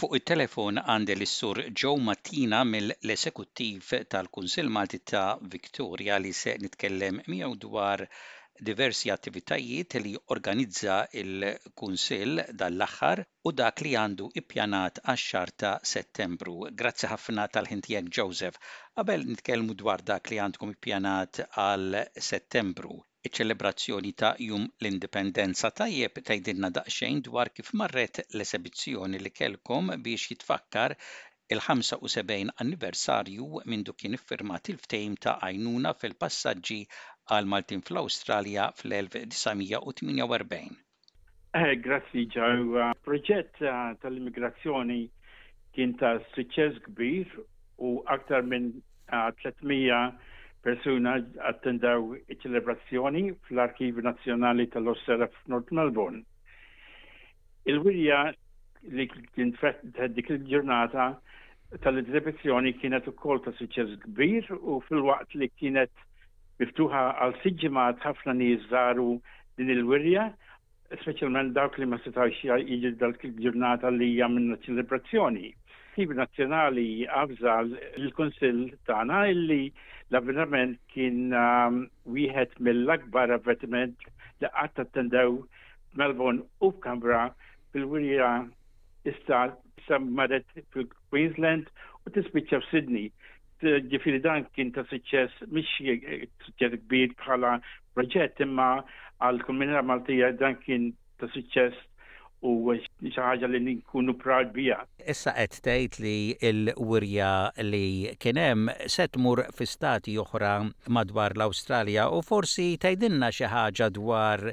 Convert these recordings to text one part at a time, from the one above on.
Fuq it-telefon għandi lis-Sur Joe Mattina mill-Esekuttiv tal-Kunsill Malti ta' Victoria li se nitkellem miegħu dwar diversi attivitajiet li organizza l-Kunsill dan l-aħħar. u dak li għandu ppjanat għax-xahar ta' Settembru. Grazzi ħafna tal-ħin tiegħek Joseph. Qabel nitkellmu dwar dak li għandkom ippjanat għal Settembru, iċ-ċelebrazzjoni ta' Jum l-Indipendenza, tajjeb tgħidilna daqsxejn dwar kif marret l-esebizzjoni li kellkom biex jitfakkar il-75 anniversarju mindu kien iffirmat il-ftehim ta' għajnuna fil-passaġġi għall-Maltin fl-Awstralja fl-1948. Eh, grazzi ġew. Proġett eh, tal-immigrazzjoni kien ta' suċċess kbir u aktar minn 300 eh, persuna attendaw iċ-ċelebrazzjoni fl-Arkiv Nazzjonali tal-Ossera f'North Melbourne. Il-wirja li kien dik il-ġurnata tal-eżibizzjoni kienet ukoll ta' suċċess kbir u fil-waqt li kienet Miftuħa għal sitt ġimgħat ħafna nies żaru din il-wirja, speċjalment dawk li ma setgħux jiġu dak il-ġurnata li hija minnha ċelebrazzjoni. Tip Nazzjonali avża lill-Kunsill tagħna illi l-avveniment kien um, wieħed mill-akbar avveniment li qatt attendew Melbourne u f'Kambra fil-wirja issa marret fil-Queensland u tispiċċa f'Sydney. Ġifiri dan kien ta' suċċess, mhix suċċess kbir bħala proġett imma għal komunità Maltija dan kien ta' suċċess u xi ħaġa li nkunu proud biha. Issa qed tgħid li l-wirja li kien hemm se tmur fi stati oħra madwar l-Awstralja u forsi tgħidilna xi ħaġa dwar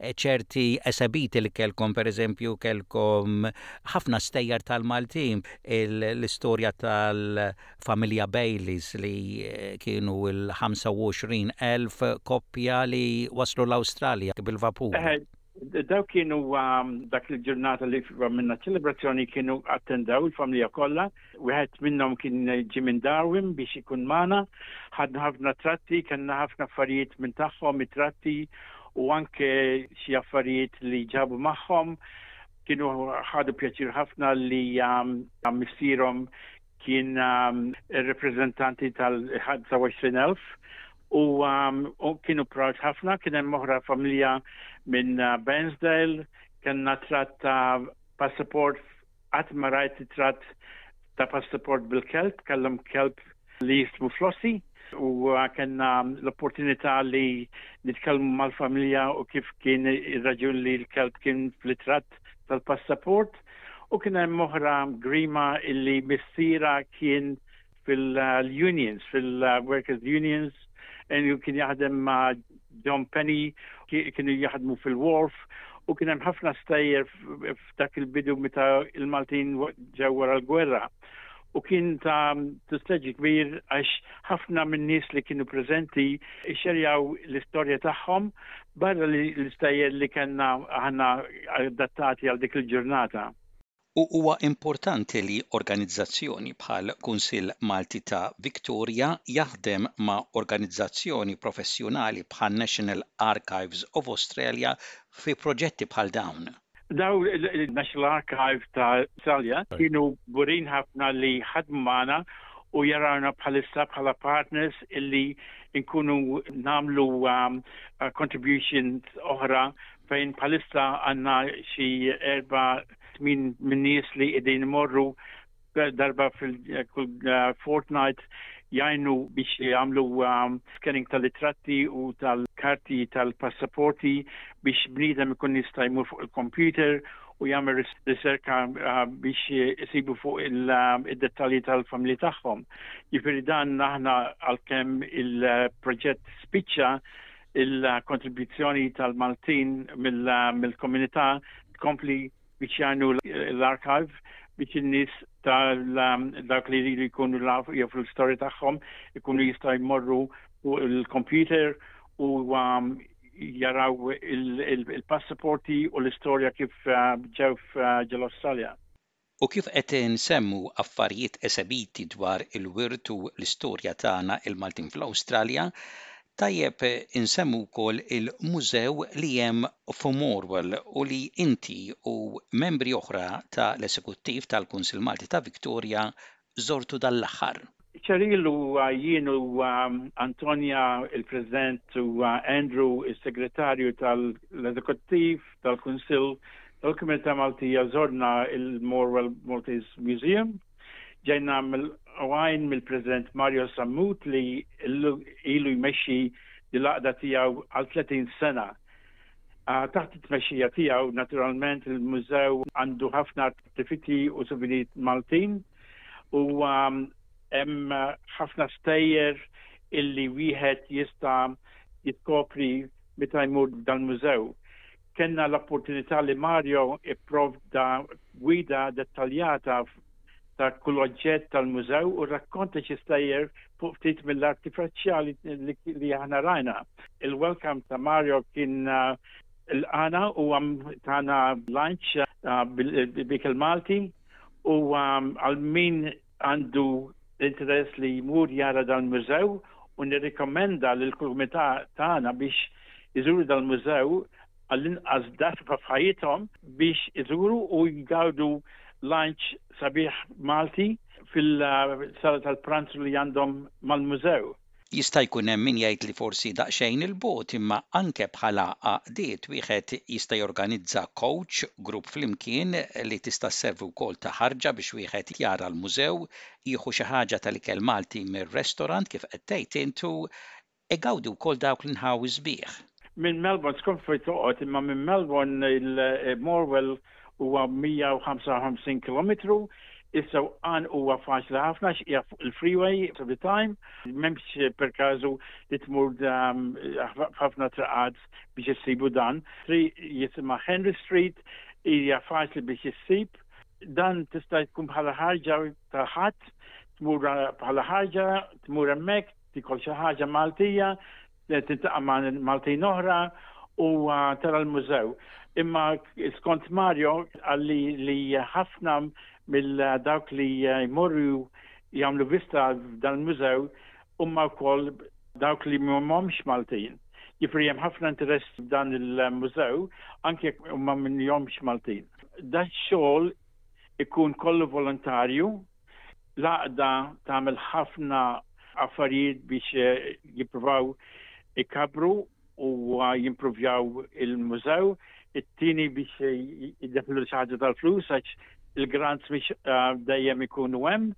ċerti esebiti li kellkom, pereżempju kellkom ħafna stejjer tal-Maltin. l-istorja tal-familja Baileys li kienu l-25,000 koppja li waslu l-Awstralja bil-vapur. Eħe, dawk kienu dak il-ġurnata li għamilna ċelebrazzjoni kienu attendew il-familja kollha, wieħed minnhom kien ġie minn Darwin biex ikun magħna, ħadna ħafna tratti, kellna ħafna affarijiet minn tagħhom, it-tratti u anke xi affarijiet li ġabu magħhom. Kienu ħadu pjaċir ħafna li missierhom kien reprezentanti tal-25,000 u kienu proud ħafna, kien hemm oħra familja minn Bairnsdale, kellna tratt ta' passaport qatt ma rajt tratt ta' passaport bil-kelb, kellhom kelb li jismu Flossi u kellna l-opportunità li nitkellmu mal-familja u kif kien ir-raġun li l-kelb kien fl-itrat tal-passaport u kien hemm oħra grima illi missira kien fil-unions, fil-workers unions, u kien jaħdem ma' John Penny, kienu jaħdmu fil-Wharf, u kien hemm ħafna stajjer f'dak il-bidu meta il-Maltin ġew wara l-gwerra. U kien ta' tusteġi kbir għax ħafna minn nies li kienu preżenti xerjaw l-istorja tagħhom barra l-istajjer li kellna aħna adattati għal dik il-ġurnata. U huwa importanti li organizzazzjoni bħal Kunsill Malti ta' Victoria jaħdem ma' organizzazzjoni professjonali bħan-National Archives of Australia fi proġetti bħal dawn. Dawn il-National Archive ta' Salja kienu kburin ħafna li ħadmu magħna u jarawna bħalissa bħala partners illi nkunu nagħmlu contributions oħra fejn bħalissa għandna xi erba' tmien min-nies li qegħdin imorru darba fil-fortnight jajnu biex jagħmlu um, scanning tal-itratti u tal-karti tal-passaporti biex bniedem ikun jista' jmur fuq il-computer u jagħmel riserka uh, biex isibu fuq um, id-dettalji tal-familji tagħhom. Jifieri dan aħna għalkemm il-proġett spiċċa il-kontribuzzjoni tal-Maltin uh, mill-komunità tkompli biex jgħinu l-archive biex in-nies tal-dawk li jridu jkunu laf jofru l-story tagħhom ikunu jistgħu jmorru fuq il-computer u um, jaraw il-passaporti u l-istorja kif uh, ġew uh, ġel-Australia. U kif qed insemmu affarijiet esebiti dwar il-wirt u l-istorja tagħna il-Maltin fl-Awstralja, Tajjeb insemmu wkoll il-mużew li hemm f'Morwell u li inti u membri oħra ta' l-Esekuttiv tal-Kunsill Malti ta' Victoria żortu dan l-aħħar. Cheryl u jien u Antonia il-President u Andrew is-Segretarju ta' l-Esekuttiv tal-Kunsill tal-Komunità Maltija żorna l-Morwell Maltese Museum. Ġej nagħmel għajn mill-President Mario Sammut li ilu jmexxi din l-għaqda tiegħu għal 30 sena. Taħt it-tmexxija tiegħu naturalment il-mużew għandu ħafna attiviti u suvinit Maltin u hemm ħafna stejjer illi wieħed jista' jitkopri meta jmur dal-mużew. Kellna l-opportunità li Mario ipprovda gwida dettaljata ta' kull oġġett tal-mużew u rrakkonta xi stejjer fuq ftit mill-arti faċjali li aħna rajna. Il-welcome ta' Mario kien ilqagħna u tana lunch bl-ikel Malti u għal min għandu l-interess li jmur jara dan mużew u nirrikommenda lil kumità tagħna biex iżuru dan mużew għall-inqas darba f'ħajjithom biex iżuru u jgawdu lanċ sabiħ Malti fil-sala tal-pranzu li għandhom mal-mużew. Jista' jkun hemm min jgħid li forsi daqsxejn 'il bogħod imma anke bħala għaqdiet wieħed jista' jorganizza coach group flimkien li tista' sservi wkoll ta' ħarġa biex wieħed jara l-mużew, jieħu xi ħaġa tal-ikel Malti mir-restaurant kif qed tgħid int u igawdi wkoll dawk l-inħawi sbieħ. Minn Melbourne skont fejn toqgħod, imma minn Melbourne il-Morwell huwa 155 kilometru, is-sewqan huwa faċli ħafna x'hija fuq il-freeway every time, m'hemmx per każu li tmur ehm, ħafna traqad biex issibu dan. Tri jisimha Henry Street hija faċli biex issib dan tista' tkun bħala ħarġa ta' ħadd, tmur bħala ħarġa, tmur hemmhekk, tikol xi ħaġa Maltija, Tintaqa' ma' Maltin oħra u tara l-mużew. Imma skont Mario għalli li ħafna mill dawk li jmorru jagħmlu vista dan il-mużew huma wkoll dawk li m'humiex Maltin. Jiġifieri hemm ħafna interess f'dan il-mużew anke jekk huma m'humiex Maltin. Dan ix-xogħol ikun kollu volontarju. L-għaqda tagħmel ħafna affarijiet biex jippruvaw ikabbru u jimpruvjaw il-mużew. It-tieni biex jiddaħlu xi ħaġa tal-flus għax il-grants mhix dejjem ikunu hemm.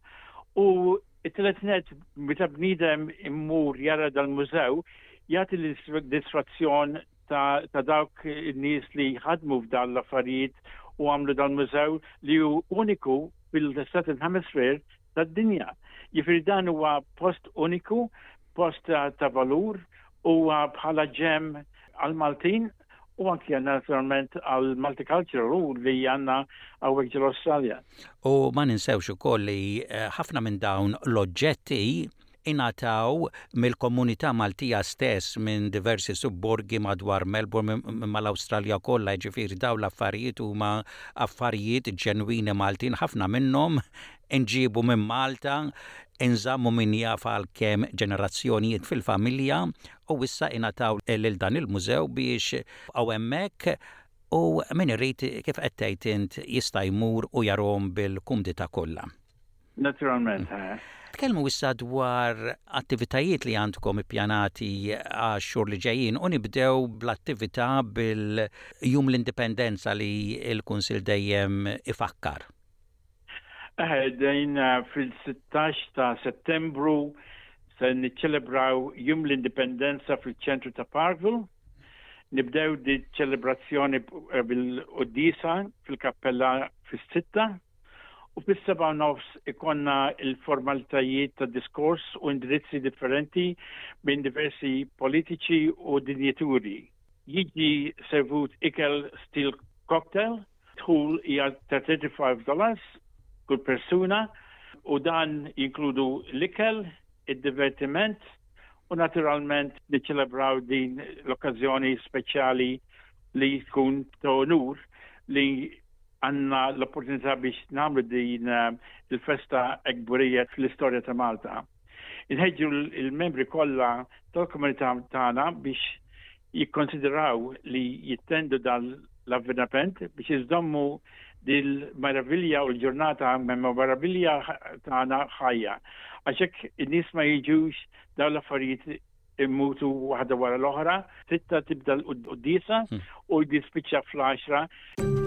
U it-tielet net meta bniedem immur jara dal-mużew jagħti l-isfazzjon ta' dawk in-nies li jħadmu f'dan l-affarijiet u għamlu dan mużew li hu uniku fil-Southern Hemisphere tad-dinja. Jifieri dan huwa post uniku, post ta' valur, huwa bħala ġem għal-Maltin u anki għanna naturalment għal multicultural u li għanna għawek ġil-Australia. U ma ninsewx u koll li eh, ħafna minn dawn l-oġġetti ingħataw mill-komunità Maltija stess minn diversi subborgi madwar Melbourne imma l-Awstralja kollha jiġifieri dawn l-affarijiet huma affarijiet ġenwini Maltin ħafna minnhom inġiebu minn Malta inżammu min jaf għal kemm ġenerazzjonijiet fil-familja u issa ingħataw lil dan il-mużew biex jibqgħu hemmhekk u min irid kif qed tgħid int jista' jmur u jarahom bil-kumdità kollha. Naturalment. Tkellmu issa dwar attivitajiet li għandkom ippjanati għax-xhur li ġejjin u nibdew bl-attività bil-Jum l-Indipendenza li l-Kunsill dejjem ifakkar. Eħe, dejn fil-16 ta' Settembru se niċċelebraw Jum l-Indipendenza fil-ċentru ta' Parkville. Nibdew di ċelebrazzjoni bil-Quddisa fil-Kappella fis-sitta. U fis-sebgħa u nofs ikollna l-formalitajiet ta' diskors u indirizzi differenti minn diversi politiċi u dinjituri. Jiġi servut ikel stil cocktail, dħul hija ta' 35 dollars kull persuna u dan jinkludu l-ikel, id-divertiment u naturalment niċċelebraw din l-okkażjoni speċjali li tkun ta' onur li għanna l-opportunità biex namlu din eh, il-festa ekburija fl-istorja ta' Malta. Inħedġu il-membri kollha tal-komunità tagħna biex jikkonsidraw li jittendu dan l-avveniment biex iżdommu dil maravilja u l-ġurnata maravilja tagħna ħajja. Għaxek in-nies ma jiġux dawn l-affarijiet immutu waħda wara l-oħra, sitta tibda l-qoddisa hmm. u jdi spiċċa fl-10.